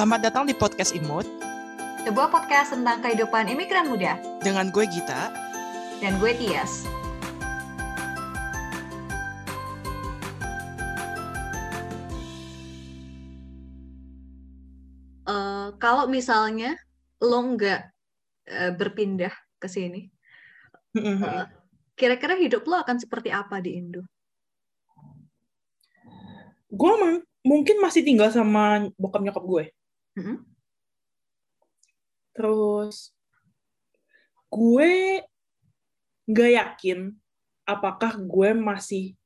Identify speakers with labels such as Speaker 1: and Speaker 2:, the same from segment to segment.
Speaker 1: Selamat datang di podcast Imut
Speaker 2: sebuah podcast tentang kehidupan imigran muda.
Speaker 1: dengan gue Gita.
Speaker 2: Dan gue Tias. Eh, kalau misalnya lo nggak eh, berpindah ke sini, eh, kira-kira hidup lo akan seperti apa di Indo?
Speaker 3: gue mungkin masih tinggal sama bokap nyokap gue.
Speaker 2: Mm-mm.
Speaker 3: Terus gue nggak yakin apakah gue masih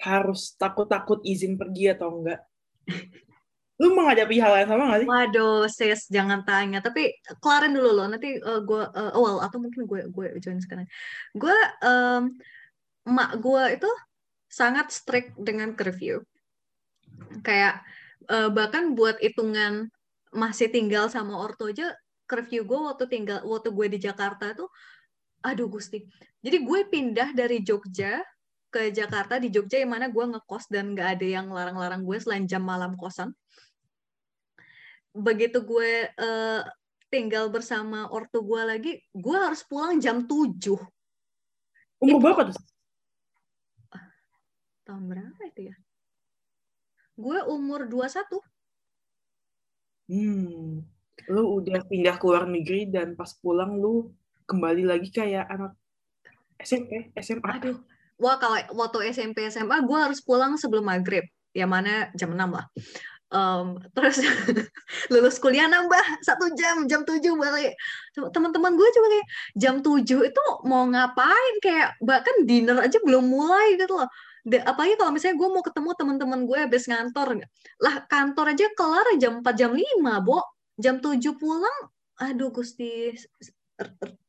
Speaker 3: harus takut-takut izin pergi atau enggak. Lu menghadapi hal yang sama gak sih?
Speaker 2: Waduh, sis, jangan tanya. Tapi kelarin dulu loh. Nanti eh, gue eh, awal atau mungkin gue gue join sekarang. Gue em, emak gue itu sangat strict dengan curfew. Kayak eh, bahkan buat hitungan masih tinggal sama ortu aja curfew gue waktu tinggal waktu gue di Jakarta tuh aduh Gusti. Jadi gue pindah dari Jogja ke Jakarta di Jogja yang mana gue ngekos dan nggak ada yang larang-larang gue selain jam malam kosan begitu gue eh, tinggal bersama ortu gue lagi, gue harus pulang jam 7.
Speaker 3: Umur
Speaker 2: Itu-
Speaker 3: berapa tuh?
Speaker 2: Tahun berapa itu ya? Gue umur 21.
Speaker 3: Hmm. Lu udah pindah ke luar negeri dan pas pulang lu kembali lagi kayak anak SMP, SMA.
Speaker 2: Aduh. Wah, kalau waktu SMP SMA gue harus pulang sebelum maghrib. Yang mana jam 6 lah. Em, terus lulus kuliah nambah satu jam, jam 7 balik. Teman-teman gue cuma kayak jam 7 itu mau ngapain? Kayak bahkan dinner aja belum mulai gitu loh. Da- apalagi kalau misalnya gue mau ketemu teman-teman gue habis ngantor. Lah kantor aja kelar jam 4, jam 5, Bo. Jam 7 pulang, aduh Gusti,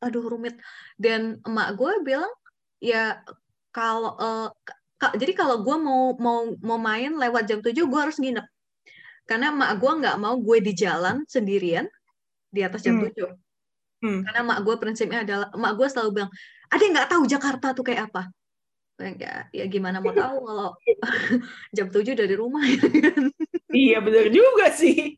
Speaker 2: aduh rumit. Dan emak gue bilang, ya kalau ka- jadi kalau gue mau mau mau main lewat jam 7 gue harus nginep karena emak gue nggak mau gue di jalan sendirian di atas jam
Speaker 3: Hmm.
Speaker 2: 7
Speaker 3: Hmm.
Speaker 2: karena emak gue prinsipnya adalah emak gue selalu bilang ada yang nggak tahu Jakarta tuh kayak apa ya, ya gimana mau tahu kalau jam 7 dari rumah ya kan?
Speaker 3: Iya bener juga sih.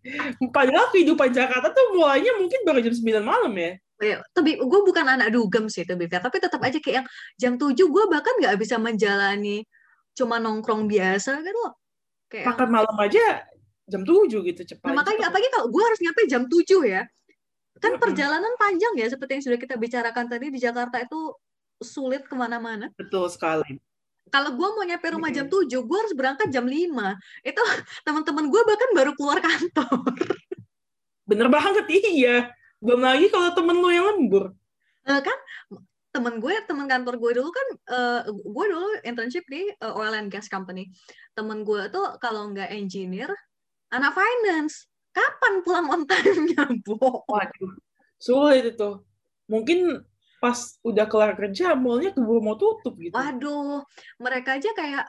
Speaker 3: Padahal kehidupan Jakarta tuh mulainya mungkin baru jam 9 malam ya.
Speaker 2: Ya, tapi gue bukan anak dugem sih fair, tapi tetap aja kayak yang jam 7 gue bahkan nggak bisa menjalani cuma nongkrong biasa gitu loh kayak
Speaker 3: Makan malam aja jam 7 gitu cepat.
Speaker 2: Nah, makanya apalagi kalau gue harus nyampe jam 7 ya. Kan perjalanan panjang ya, seperti yang sudah kita bicarakan tadi di Jakarta itu sulit ke mana-mana.
Speaker 3: Betul sekali.
Speaker 2: Kalau gue mau nyampe rumah jam
Speaker 3: Mm-mm.
Speaker 2: 7, gue harus berangkat jam 5. Itu teman-teman gue bahkan baru keluar kantor.
Speaker 3: Bener banget iya. Belum lagi kalau temen lu yang lembur.
Speaker 2: Eh, kan temen gue, temen kantor gue dulu kan, eh, gue dulu internship di eh, oil and gas company. Temen gue tuh kalau nggak engineer, anak finance. Kapan pulang on time-nya, Bo?
Speaker 3: Waduh, sulit itu. Mungkin pas udah kelar kerja, mallnya keburu mau tutup gitu.
Speaker 2: Waduh, mereka aja kayak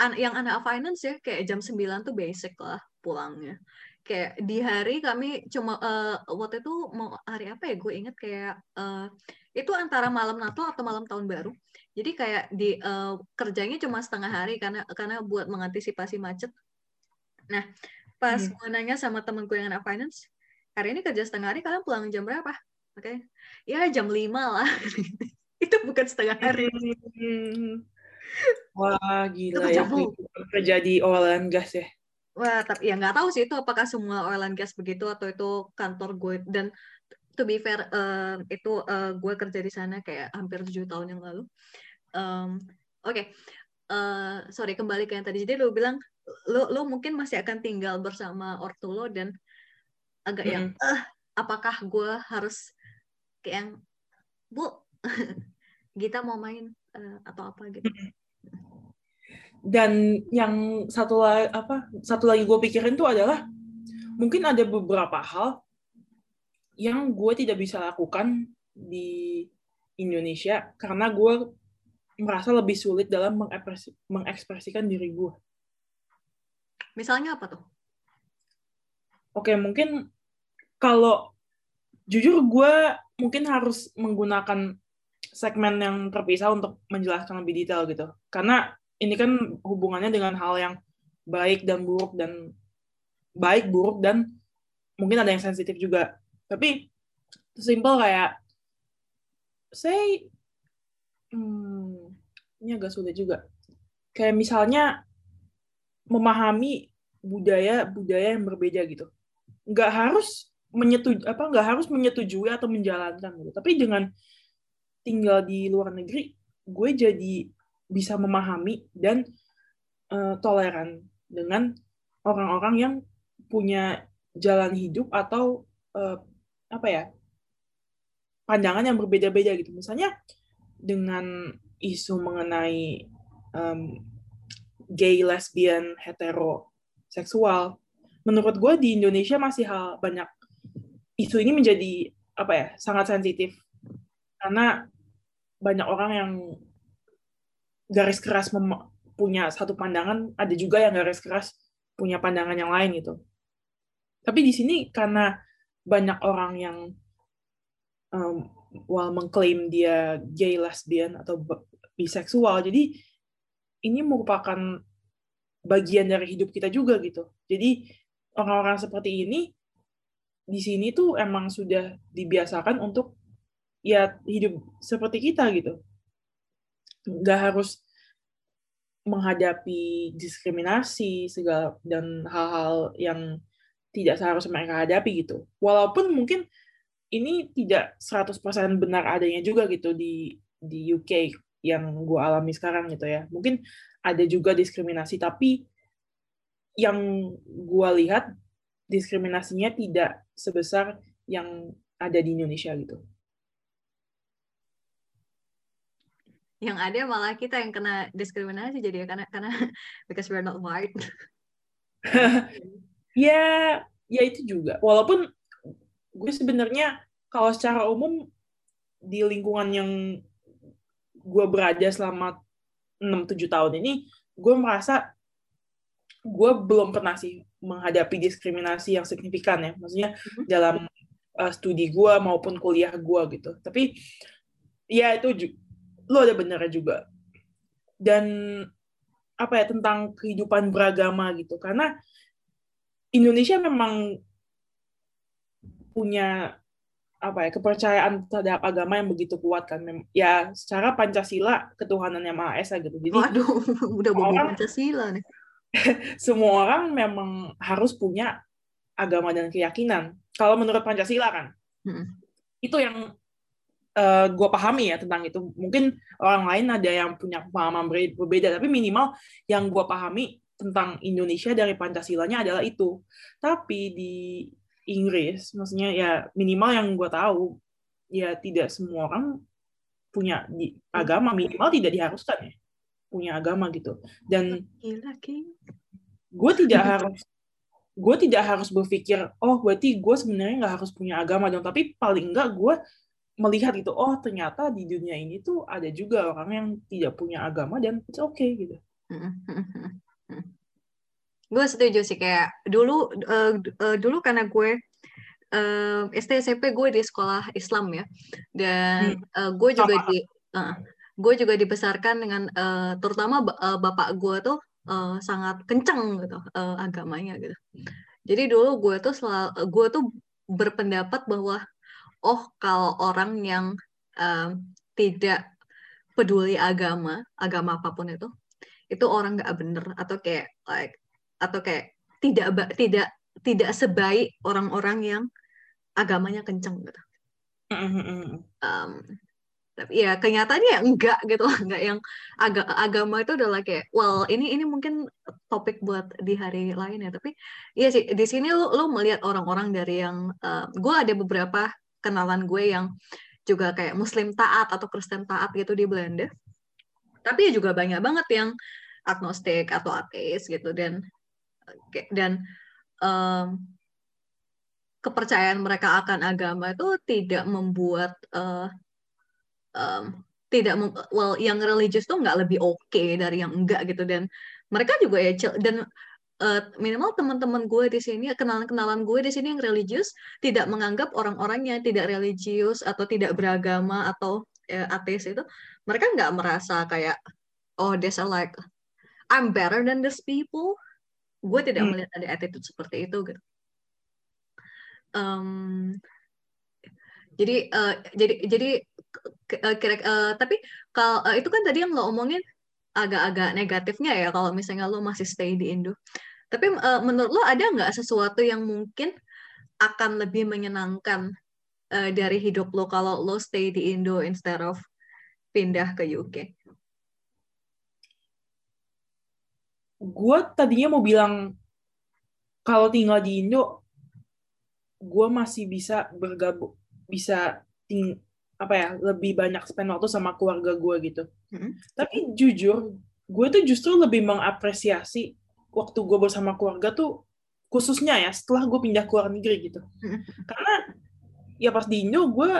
Speaker 2: an- yang anak finance ya, kayak jam 9 tuh basic lah pulangnya. Kayak di hari kami cuma eh, waktu itu mau hari apa ya? Gue inget kayak eh, itu antara malam Natal atau malam Tahun Baru. Jadi kayak di eh, kerjanya cuma setengah hari karena karena buat mengantisipasi macet. Nah, pas
Speaker 3: Hmm.
Speaker 2: gue nanya sama temen gue yang anak finance, hari ini kerja setengah hari kalian pulang jam berapa? Oke, ya jam 5 lah. itu bukan setengah hari.
Speaker 3: Hmm. Wah, gila
Speaker 2: Itu
Speaker 3: ya.
Speaker 2: jauh.
Speaker 3: Kerja di oil and gas ya.
Speaker 2: Wah, tapi ya nggak tahu sih itu apakah semua oil and gas begitu atau itu kantor gue dan to be fair eh, itu eh, gue kerja di sana kayak hampir tujuh tahun yang lalu. Em, Oke, Eh, sorry kembali ke yang tadi. Jadi lo bilang lo lo mungkin masih akan tinggal bersama ortu lo dan agak yang eh apakah gue harus kayak yang bu kita mau main eh, atau apa gitu.
Speaker 3: Dan yang satu lagi apa? Satu lagi gue pikirin tuh adalah mungkin ada beberapa hal yang gue tidak bisa lakukan di Indonesia karena gue merasa lebih sulit dalam mengepresi- mengekspresikan diri gue.
Speaker 2: Misalnya apa tuh?
Speaker 3: Oke, mungkin kalau jujur gue mungkin harus menggunakan segmen yang terpisah untuk menjelaskan lebih detail gitu. Karena ini kan hubungannya dengan hal yang baik dan buruk dan baik buruk dan mungkin ada yang sensitif juga. Tapi simple kayak say hmm, ini agak sulit juga. Kayak misalnya memahami budaya budaya yang berbeda gitu. Nggak harus menyetujui apa nggak harus menyetujui atau menjalankan gitu tapi dengan tinggal di luar negeri gue jadi bisa memahami dan uh, toleran dengan orang-orang yang punya jalan hidup atau uh, apa ya pandangan yang berbeda-beda gitu misalnya dengan isu mengenai um, gay, lesbian, hetero, seksual. Menurut gue di Indonesia masih hal banyak isu ini menjadi apa ya sangat sensitif karena banyak orang yang garis keras punya satu pandangan, ada juga yang garis keras punya pandangan yang lain gitu. Tapi di sini karena banyak orang yang um, well mengklaim dia gay, lesbian atau biseksual, jadi ini merupakan bagian dari hidup kita juga gitu. Jadi orang-orang seperti ini di sini tuh emang sudah dibiasakan untuk ya hidup seperti kita gitu. Nggak harus menghadapi diskriminasi segala dan hal-hal yang tidak seharusnya mereka hadapi gitu. Walaupun mungkin ini tidak 100% benar adanya juga gitu di di UK yang gue alami sekarang gitu ya. Mungkin ada juga diskriminasi, tapi yang gue lihat diskriminasinya tidak sebesar yang ada di Indonesia gitu.
Speaker 2: Yang ada malah kita yang kena diskriminasi jadi ya karena karena because we're not white.
Speaker 3: ya, ya itu juga. Walaupun gue sebenarnya kalau secara umum di lingkungan yang gue berada selama 6-7 tahun ini, gue merasa gue belum pernah sih menghadapi diskriminasi yang signifikan ya. Maksudnya mm-hmm. dalam uh, studi gue maupun kuliah gue gitu. Tapi ya itu lo ada benernya juga. Dan apa ya tentang kehidupan beragama gitu. Karena Indonesia memang punya apa ya kepercayaan terhadap agama yang begitu kuat kan ya secara pancasila ketuhanan yang maha esa gitu
Speaker 2: jadi waduh udah bawa pancasila nih
Speaker 3: semua orang memang harus punya agama dan keyakinan. Kalau menurut pancasila kan hmm. itu yang uh, eh, gue pahami ya tentang itu. Mungkin orang lain ada yang punya pemahaman berbeda tapi minimal yang gue pahami tentang Indonesia dari pancasilanya adalah itu. Tapi di Inggris, maksudnya ya minimal yang gue tahu ya tidak semua orang punya di, agama minimal tidak diharuskan ya punya agama gitu. Dan gue tidak harus gue tidak harus berpikir oh berarti gue sebenarnya nggak harus punya agama dong. Tapi paling enggak gue melihat itu oh ternyata di dunia ini tuh ada juga orang yang tidak punya agama dan it's okay gitu.
Speaker 2: Gue setuju sih kayak dulu uh, uh, dulu karena gue uh, SD SMP gue di sekolah Islam ya. Dan uh, gue juga di uh, gue juga dibesarkan dengan uh, terutama uh, bapak gue tuh uh, sangat kencang gitu uh, agamanya gitu. Jadi dulu gue tuh selalu gue tuh berpendapat bahwa oh kalau orang yang uh, tidak peduli agama agama apa pun itu itu orang nggak bener atau kayak like atau kayak tidak tidak tidak sebaik orang-orang yang agamanya kenceng gitu. Um, tapi ya kenyataannya enggak gitu enggak yang aga, agama itu adalah kayak well ini ini mungkin topik buat di hari lain ya. Tapi iya sih di sini lu lu melihat orang-orang dari yang uh, gue ada beberapa kenalan gue yang juga kayak muslim taat atau kristen taat gitu di Belanda. Tapi ya juga banyak banget yang agnostik atau ateis gitu. Dan dan um, kepercayaan mereka akan agama itu tidak membuat uh, um, tidak well yang religius tuh nggak lebih oke okay dari yang enggak gitu. Dan mereka juga ya dan uh, minimal teman-teman gue di sini kenalan-kenalan gue di sini yang religius tidak menganggap orang-orang yang tidak religius atau tidak beragama atau uh, ateis itu mereka nggak merasa kayak oh there's a like I'm better than these people. Gue tidak hmm. melihat ada attitude seperti itu gitu. Um, jadi uh, jadi jadi uh, kira uh, tapi kalau uh, itu kan tadi yang lo omongin agak-agak negatifnya ya kalau misalnya lo masih stay di Indo. Tapi uh, menurut lo ada nggak sesuatu yang mungkin akan lebih menyenangkan uh, dari hidup lo kalau lo stay di Indo instead of pindah ke UK?
Speaker 3: Gue tadinya mau bilang kalau tinggal di Indo, gue masih bisa bergabung, bisa ting apa ya lebih banyak spend waktu sama keluarga gue gitu. Mm-hmm. Tapi jujur, gue tuh justru lebih mengapresiasi waktu gue bersama keluarga tuh khususnya ya setelah gue pindah ke luar negeri gitu. Mm-hmm. Karena ya pas di Indo gue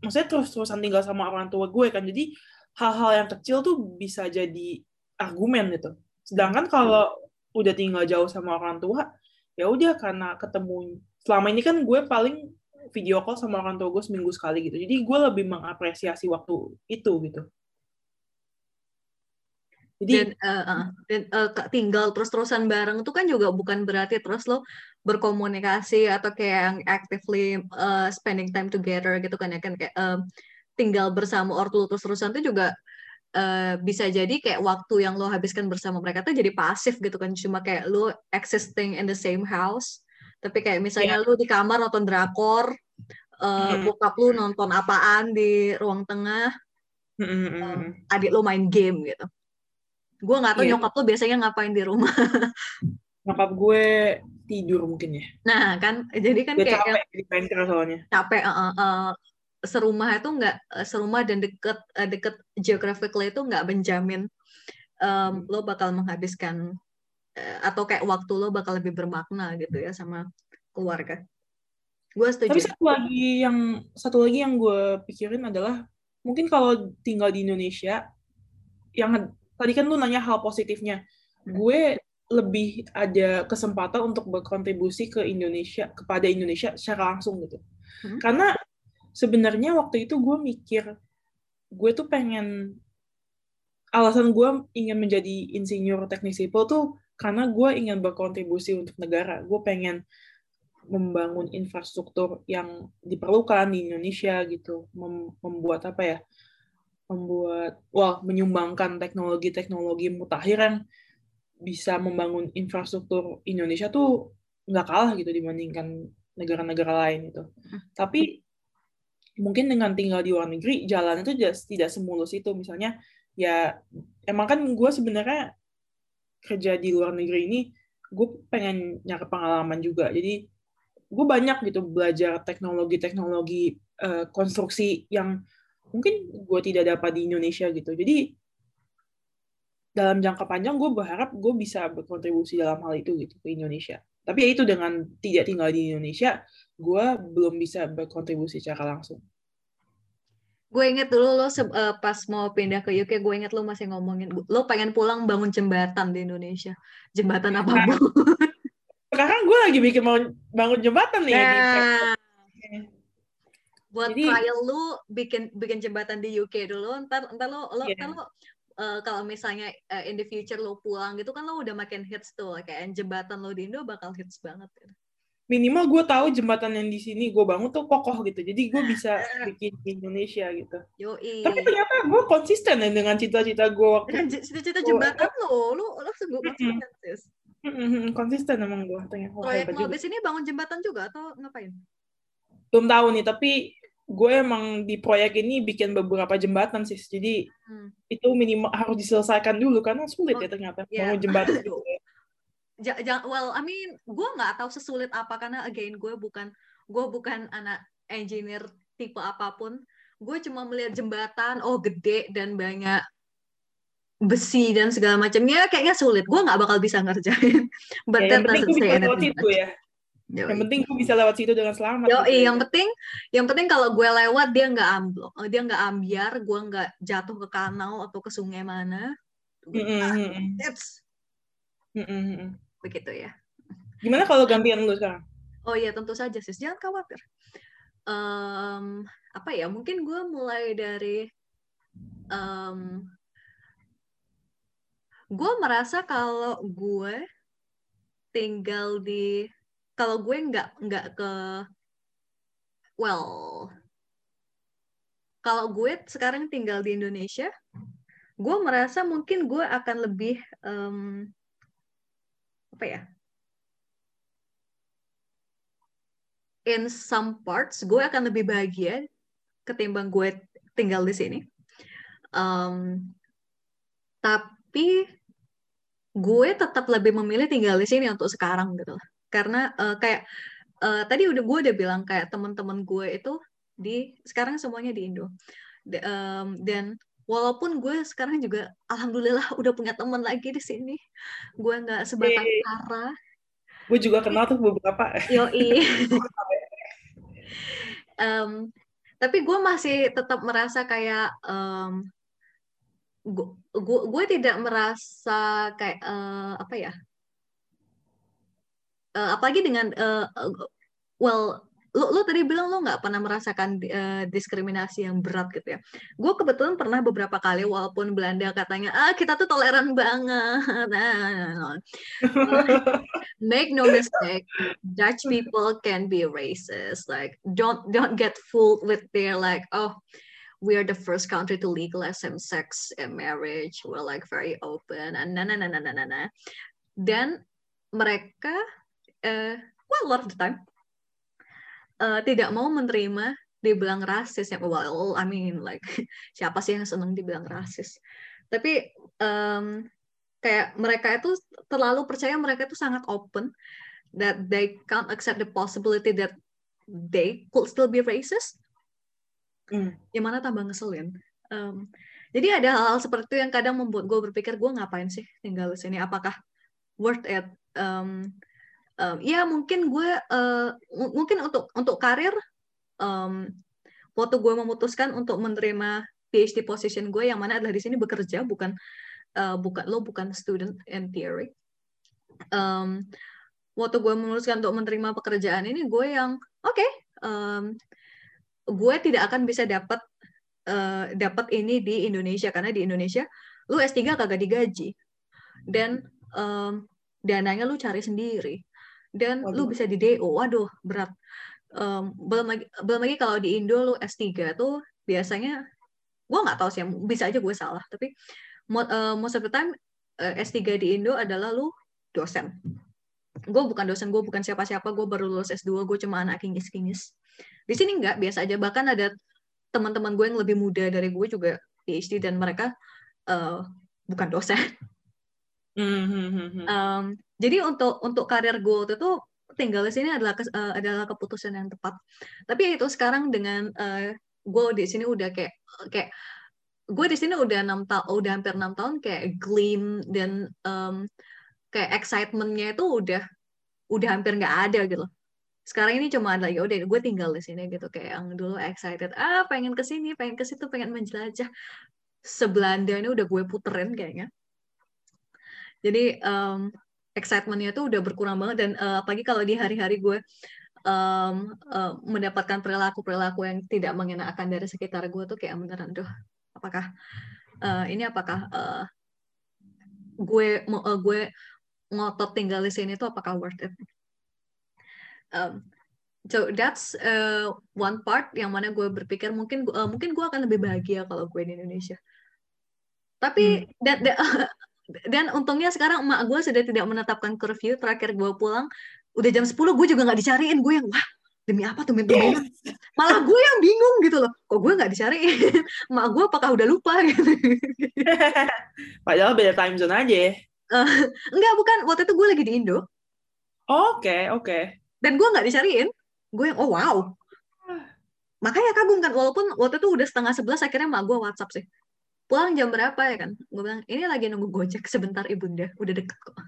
Speaker 3: maksudnya terus-terusan tinggal sama orang tua gue kan jadi hal-hal yang kecil tuh bisa jadi argumen gitu sedangkan kalau udah tinggal jauh sama orang tua ya udah karena ketemu selama ini kan gue paling video call sama orang tua gue seminggu sekali gitu. Jadi gue lebih mengapresiasi waktu itu gitu.
Speaker 2: Jadi dan, uh, dan uh, tinggal terus-terusan bareng itu kan juga bukan berarti terus lo berkomunikasi atau kayak yang actively uh, spending time together gitu kan ya kan. Kayak uh, tinggal bersama ortu terus-terusan itu juga uh, bisa jadi kayak waktu yang lo habiskan bersama mereka tuh jadi pasif gitu kan. Cuma kayak lo existing in the same house tapi kayak misalnya yeah. lo di kamar nonton drakor uh, bokap lu nonton apaan di ruang tengah mm -hmm. uh, adik lo main game gitu Gue nggak tahu yeah. nyokap lo biasanya ngapain di rumah.
Speaker 3: nyokap gue tidur mungkin ya.
Speaker 2: Nah kan, jadi kan
Speaker 3: Dia kayak capek di soalnya.
Speaker 2: Capek, uh, uh, serumah itu nggak serumah dan deket deket geographically itu nggak menjamin um, lo bakal menghabiskan atau kayak waktu lo bakal lebih bermakna gitu ya sama keluarga. Gue setuju.
Speaker 3: Tapi satu lagi yang satu lagi yang gue pikirin adalah mungkin kalau tinggal di Indonesia yang tadi kan lu nanya hal positifnya. Hmm. Gue lebih ada kesempatan untuk berkontribusi ke Indonesia kepada Indonesia secara langsung gitu. Hmm. Karena sebenarnya waktu itu gue mikir gue tuh pengen alasan gue ingin menjadi insinyur teknik sipil tuh karena gue ingin berkontribusi untuk negara. Gue pengen membangun infrastruktur yang diperlukan di Indonesia gitu, Mem membuat apa ya? membuat wah menyumbangkan teknologi-teknologi mutakhir yang bisa membangun infrastruktur Indonesia tuh nggak kalah gitu dibandingkan negara-negara lain itu. Hmm. Tapi mungkin dengan tinggal di luar negeri jalan itu tidak semulus itu. Misalnya ya emang kan gue sebenarnya kerja di luar negeri ini gue pengen nyari pengalaman juga. Jadi gue banyak gitu belajar teknologi-teknologi uh, konstruksi yang mungkin gue tidak dapat di Indonesia gitu. Jadi dalam jangka panjang gue berharap gue bisa berkontribusi dalam hal itu gitu ke Indonesia. Tapi ya itu dengan tidak tinggal di Indonesia, gue belum bisa berkontribusi secara langsung.
Speaker 2: Gue inget dulu lo uh, pas mau pindah ke UK, gue inget lo masih ngomongin lo pengen pulang bangun jembatan di Indonesia, jembatan nah, apa pun.
Speaker 3: Sekarang gue lagi bikin mau bangun jembatan nih. Nah,
Speaker 2: buat Jadi, trial lu bikin bikin jembatan di UK dulu ntar ntar lo lo yeah. ntar lo uh, kalau misalnya uh, in the future lo pulang gitu kan lo udah makin hits tuh kayak jembatan lo di Indo bakal hits banget gitu.
Speaker 3: Minimal gue tahu jembatan yang di sini gue bangun tuh kokoh gitu. Jadi gue bisa bikin di Indonesia gitu.
Speaker 2: Yoi.
Speaker 3: tapi ternyata gue konsisten ya dengan cita-cita gue waktu
Speaker 2: dengan cita-cita jembatan lo lo lo sungguh konsisten sis.
Speaker 3: Konsisten emang gue ternyata
Speaker 2: proyek mau di sini bangun jembatan juga atau ngapain?
Speaker 3: Belum tahu nih tapi gue emang di proyek ini bikin beberapa jembatan sih jadi hmm. itu minimal harus diselesaikan dulu karena sulit oh, ya ternyata yeah. mau jembatan
Speaker 2: gitu. Jangan well I mean gue nggak tahu sesulit apa karena again gue bukan gue bukan anak engineer tipe apa pun gue cuma melihat jembatan oh gede dan banyak besi dan segala macamnya kayaknya sulit gue nggak bakal bisa ngerjain
Speaker 3: but ya, that doesn't say anything ya Yoi. Yang penting gue bisa lewat situ dengan selamat.
Speaker 2: Yo, gitu. yang penting, yang penting kalau gue lewat dia nggak amblok, oh, dia nggak ambiar, gue nggak jatuh ke kanal atau ke sungai mana. Mm -hmm. Tips. Mm -hmm. Begitu ya.
Speaker 3: Gimana kalau gantian lu sekarang?
Speaker 2: Oh iya tentu saja sih, jangan khawatir. Um, apa ya? Mungkin gue mulai dari um, gue merasa kalau gue tinggal di kalau gue nggak nggak ke well kalau gue sekarang tinggal di Indonesia gue merasa mungkin gue akan lebih um, apa ya? In some parts gue akan lebih bahagia ketimbang gue tinggal di sini. Um, tapi gue tetap lebih memilih tinggal di sini untuk sekarang gitu lah. Karena uh, kayak uh, tadi udah gue udah bilang kayak teman-teman gue itu di sekarang semuanya di Indo. Dan walaupun gue sekarang juga alhamdulillah udah punya teman lagi di sini. Gue nggak sebatang kara
Speaker 3: gue juga kenal tuh beberapa.
Speaker 2: Yo um, tapi gue masih tetap merasa kayak um, gue gue tidak merasa kayak uh, apa ya? Uh, apalagi dengan uh, well lu, lu tadi bilang lu nggak pernah merasakan uh, diskriminasi yang berat gitu ya. Gue kebetulan pernah beberapa kali walaupun Belanda katanya ah kita tuh toleran banget. Nah, make no mistake, Dutch people can be racist. Like don't don't get fooled with their like oh we are the first country to legalize same sex marriage. We're like very open and na na na na na na. Dan mereka uh, well a lot of the time uh, tidak mau menerima dibilang rasis ya. Well I mean like siapa sih yang seneng dibilang rasis? Tapi um, kayak mereka itu terlalu percaya mereka itu sangat open that they can't accept the possibility that they could still be racist. Mm. yang mana tambah ngeselin. Um, jadi ada hal-hal seperti itu yang kadang membuat gue berpikir gue ngapain sih tinggal di sini? Apakah worth it? Um, um, ya mungkin gue uh, mungkin untuk untuk karir um, waktu gue memutuskan untuk menerima PhD position gue yang mana adalah di sini bekerja bukan uh, bukan lo bukan student in theory. Um, waktu gue memutuskan untuk menerima pekerjaan ini gue yang oke okay, um, gue tidak akan bisa dapat uh, dapat ini di Indonesia karena di Indonesia lu S3 kagak digaji. Dan um, dananya lu cari sendiri dan waduh. lu bisa di DO waduh berat. Um, belum lagi belum lagi kalau di Indo lu S3 tuh biasanya gue nggak tahu sih bisa aja gue salah tapi uh, most of the time uh, S3 di Indo adalah lu dosen. Gue bukan dosen gue bukan siapa-siapa gue baru lulus S2 gue cuma anak kinyis-kinyis di sini nggak biasa aja. Bahkan ada teman-teman gue yang lebih muda dari gue juga PhD dan mereka uh, bukan dosen um, jadi untuk untuk karir gue itu tinggal di sini adalah uh, adalah keputusan yang tepat. Tapi itu sekarang dengan uh, gue di sini udah kayak kayak gue di sini udah enam tahun udah hampir enam tahun kayak gleam dan um, kayak excitementnya itu udah udah hampir nggak ada gitu. Sekarang ini cuma ada ya udah gue tinggal di sini gitu. Kayak yang dulu excited ah pengen ke sini pengen ke situ pengen menjelajah. Sebelanda ini udah gue puterin kayaknya jadi um, excitementnya tuh udah berkurang banget dan uh, apalagi kalau di hari-hari gue um, uh, mendapatkan perilaku-perilaku yang tidak mengenakan dari sekitar gue tuh kayak beneran tuh apakah uh, ini apakah uh, gue uh, gue ngotot tinggal di sini tuh apakah worth it? Um, so that's uh, one part yang mana gue berpikir mungkin uh, mungkin gue akan lebih bahagia kalau gue di Indonesia. Tapi hmm. that, that, dan untungnya sekarang emak gue sudah tidak menetapkan curfew terakhir gue pulang udah jam 10 gue juga nggak dicariin. Gue yang wah demi apa tuh yes. malah gue yang bingung gitu loh. Kok gue nggak dicariin? Emak gue apakah udah lupa? Gitu.
Speaker 3: Padahal beda time zone aja ya.
Speaker 2: Uh, enggak bukan. Waktu itu gue lagi di Indo.
Speaker 3: Oke oh, oke. Okay, okay.
Speaker 2: dan gue nggak dicariin. Gue yang oh wow. Makanya kagum kan walaupun waktu itu udah setengah sebelas akhirnya emak gue WhatsApp sih pulang jam berapa ya kan gue bilang ini lagi nunggu gojek sebentar ibunda udah deket kok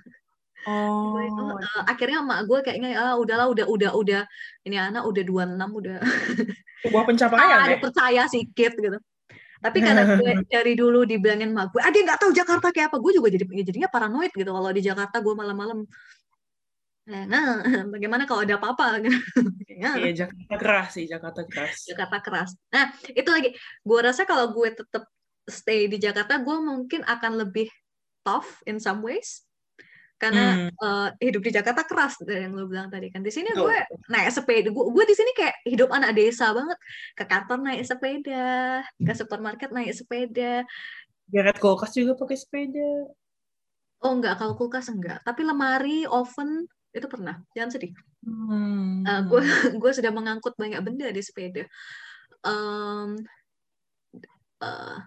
Speaker 3: Oh.
Speaker 2: itu uh, akhirnya emak gue kayaknya ah udahlah udah udah udah ini anak udah dua enam udah
Speaker 3: sebuah pencapaian
Speaker 2: ah, ya? percaya sedikit gitu tapi karena gue dari dulu dibilangin emak gue, dia nggak tahu Jakarta kayak apa, gue juga jadi jadinya paranoid gitu kalau di Jakarta gue malam-malam. Nah, bagaimana kalau ada apa-apa?
Speaker 3: Iya, Jakarta keras sih, Jakarta keras.
Speaker 2: Jakarta keras. Nah, itu lagi. Gue rasa kalau gue tetap stay di Jakarta, gue mungkin akan lebih tough in some ways. karena
Speaker 3: Hmm.
Speaker 2: eh, hidup di Jakarta keras dari yang lo bilang tadi kan di sini
Speaker 3: Betul.
Speaker 2: gue naik sepeda gue, gue di sini kayak hidup anak desa banget ke kantor naik sepeda ke supermarket naik sepeda
Speaker 3: Geret kulkas juga pakai sepeda.
Speaker 2: oh enggak kalau kulkas enggak tapi lemari oven itu pernah jangan sedih
Speaker 3: Hmm.
Speaker 2: Eh, gue gue sudah mengangkut banyak benda di sepeda Em, eh,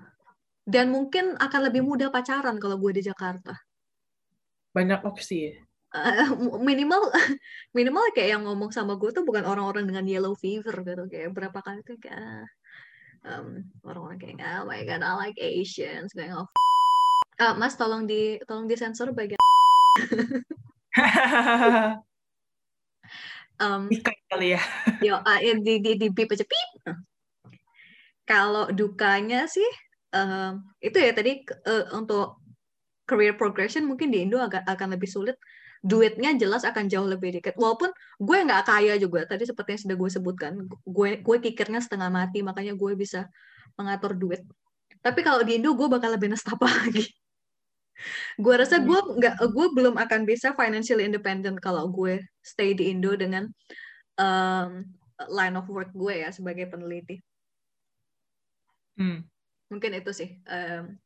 Speaker 2: dan mungkin akan lebih mudah pacaran kalau gue di Jakarta.
Speaker 3: Banyak opsi.
Speaker 2: Eh, minimal minimal kayak yang ngomong sama gue tuh bukan orang-orang dengan yellow fever gitu. Kayak berapa kali tuh kayak em, orang-orang kayak oh my god I like Asians going off. Ah, mas tolong di tolong disensor bagian
Speaker 3: Nikah kali ya.
Speaker 2: yo ya, di di di beep aja beep. Kalau dukanya sih em, itu ya tadi eh, untuk career progression mungkin di Indo agak akan lebih sulit. Duitnya jelas akan jauh lebih dikit. Walaupun gue nggak kaya juga tadi seperti yang sudah gue sebutkan gue gue kikirnya setengah mati makanya gue bisa mengatur duit. Tapi kalau di Indo gue bakal lebih nestapa lagi. Gue rasa gue nggak gue belum akan bisa financially independent kalau gue stay di Indo dengan um, line of work gue ya sebagai peneliti.
Speaker 3: Hmm.
Speaker 2: Mungkin itu sih em,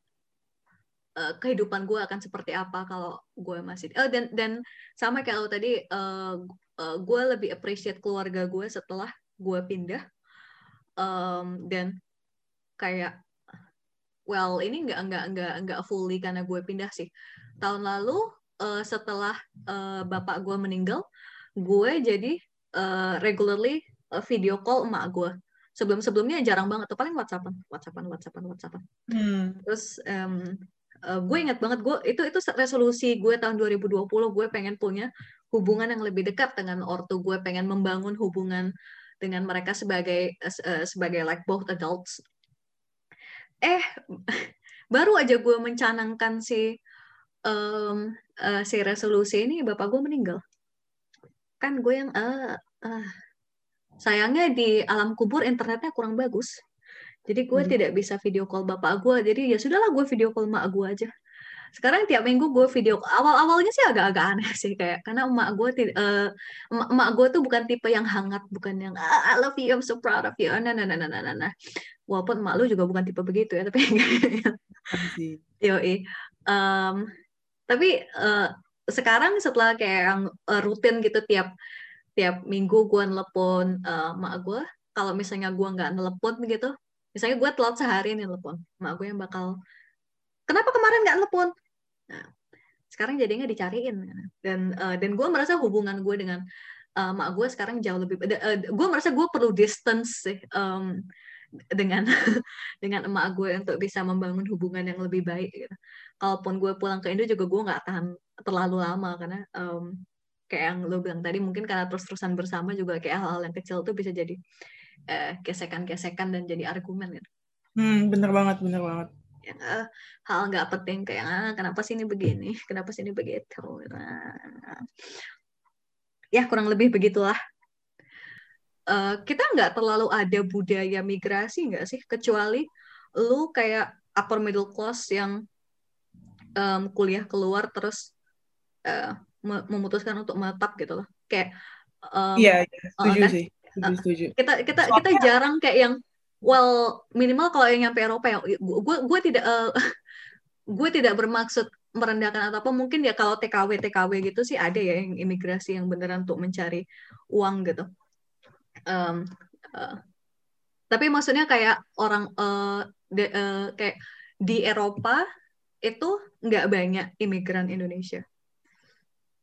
Speaker 2: eh, kehidupan gue akan seperti apa kalau gue masih oh, dan dan sama kayak lo tadi eh, eh, gue lebih appreciate keluarga gue setelah gue pindah. Em, dan kayak well ini nggak nggak nggak nggak fully karena gue pindah sih. Tahun lalu eh, setelah eh, bapak gue meninggal gue jadi eh, regularly video call emak gue sebelum sebelumnya jarang banget tuh paling whatsappan whatsappan whatsappan whatsappan
Speaker 3: Hmm.
Speaker 2: terus em, eh, gue ingat banget gue itu itu resolusi gue tahun 2020 gue pengen punya hubungan yang lebih dekat dengan ortu gue pengen membangun hubungan dengan mereka sebagai eh, sebagai like both adults eh baru aja gue mencanangkan si em, eh, si resolusi ini bapak gue meninggal kan gue yang eh ah. Sayangnya di alam kubur internetnya kurang bagus jadi gue
Speaker 3: Hmm.
Speaker 2: tidak bisa video call bapak gue jadi ya sudahlah gue video call mak gue aja sekarang tiap minggu gue video awal awalnya sih agak-agak aneh sih kayak karena emak gue tidak emak, gue tuh bukan tipe yang hangat bukan yang ah, I love you I'm so proud of you nah nah nah nah nah nah, nah. walaupun emak lu juga bukan tipe begitu ya tapi
Speaker 3: Sih.
Speaker 2: Yoi. Em, tapi eh, sekarang setelah kayak yang eh, rutin gitu tiap tiap minggu gue nelpon eh, mak gue kalau misalnya gue nggak nelpon gitu misalnya gue telat sehari nih nelpon mak gue yang bakal kenapa kemarin nggak nelpon? Nah, sekarang jadinya dicariin. Dan eh, dan gue merasa hubungan gue dengan eh, mak gue sekarang jauh lebih gue merasa gue perlu distance sih em, dengan dengan emak gue untuk bisa membangun hubungan yang lebih baik gitu. Kalaupun gue pulang ke Indo juga gue nggak tahan terlalu lama karena em, kayak yang lo bilang tadi mungkin karena terus-terusan bersama juga kayak hal-hal yang kecil tuh bisa jadi eh, gesekan-gesekan dan jadi argumen gitu.
Speaker 3: Hmm, bener banget, bener banget.
Speaker 2: Yang eh, hal nggak penting kayak ah, kenapa sih ini begini, kenapa sih ini begitu. Nah, ya kurang lebih begitulah. Eh, kita nggak terlalu ada budaya migrasi nggak sih kecuali lu kayak upper middle class yang em, kuliah keluar terus me- memutuskan untuk menetap gitu loh kayak em,
Speaker 3: Iya, iya, setuju
Speaker 2: kan?
Speaker 3: sih. Setuju, setuju.
Speaker 2: kita kita kita jarang kayak yang well minimal kalau yang nyampe Eropa ya gue gue tidak eh, gue tidak bermaksud merendahkan atau apa mungkin ya kalau TKW TKW gitu sih ada ya yang imigrasi yang beneran untuk mencari uang gitu Em, eh, tapi maksudnya kayak orang eh, de- eh, kayak di Eropa itu nggak banyak imigran Indonesia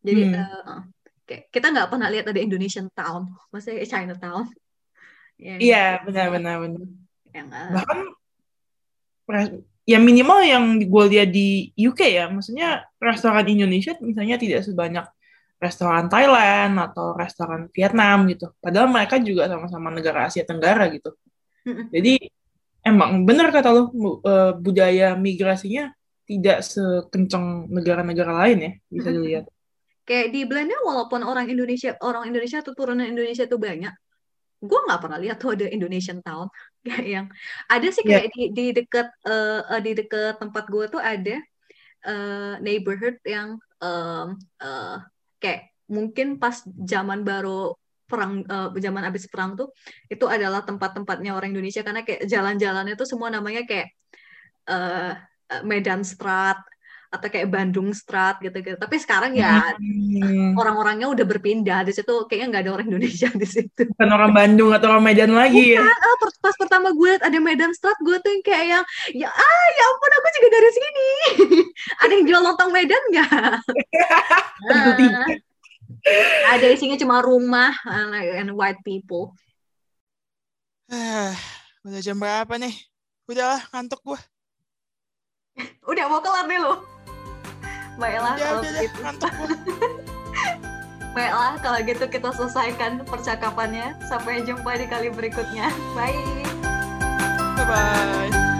Speaker 2: jadi
Speaker 3: Hmm.
Speaker 2: eh, kayak kita nggak pernah lihat ada Indonesian town maksudnya Chinatown yang,
Speaker 3: Iya, benar, benar, benar.
Speaker 2: yang eh,
Speaker 3: Bahkan ya minimal yang gue lihat di UK ya, maksudnya restoran Indonesia misalnya tidak sebanyak restoran Thailand atau restoran Vietnam gitu. Padahal mereka juga sama-sama negara Asia Tenggara gitu.
Speaker 2: Mm-mm.
Speaker 3: Jadi emang benar kata lo eh, budaya migrasinya tidak sekencang negara-negara lain ya bisa
Speaker 2: Mm-mm. Kayak di Belanda walaupun orang Indonesia orang Indonesia atau turunan Indonesia itu banyak gue nggak pernah lihat tuh ada Indonesian town kayak yang ada sih
Speaker 3: Iya.
Speaker 2: kayak di di dekat eh, eh, di dekat tempat gue tuh ada eh, neighborhood yang em, eh, kayak mungkin pas zaman baru perang eh, zaman habis perang tuh itu adalah tempat-tempatnya orang Indonesia karena kayak jalan-jalannya tuh semua namanya kayak eh, Medan Strat atau kayak Bandung Strat gitu-gitu. Tapi sekarang ya
Speaker 3: Hmm,
Speaker 2: orang-orangnya udah berpindah di situ kayaknya nggak ada orang Indonesia di situ.
Speaker 3: bukan orang Bandung atau orang Medan lagi ya.
Speaker 2: Ah, per- pas pertama gue liat ada Medan Strat, gue tuh yang kayak yang ya ah ya ampun aku juga dari sini. ada yang jual lontong Medan nggak?
Speaker 3: Tentu tidak.
Speaker 2: Ah, ada isinya cuma rumah uh, and white people.
Speaker 1: Ah, udah jam berapa nih? Udahlah, ngantuk gua.
Speaker 2: Udah mau kelar nih lo. Baiklah
Speaker 1: Udah,
Speaker 2: kalau
Speaker 1: udah,
Speaker 2: gitu. Baiklah kalau gitu kita selesaikan percakapannya. Sampai jumpa di kali berikutnya. Bye.
Speaker 1: Bye-bye.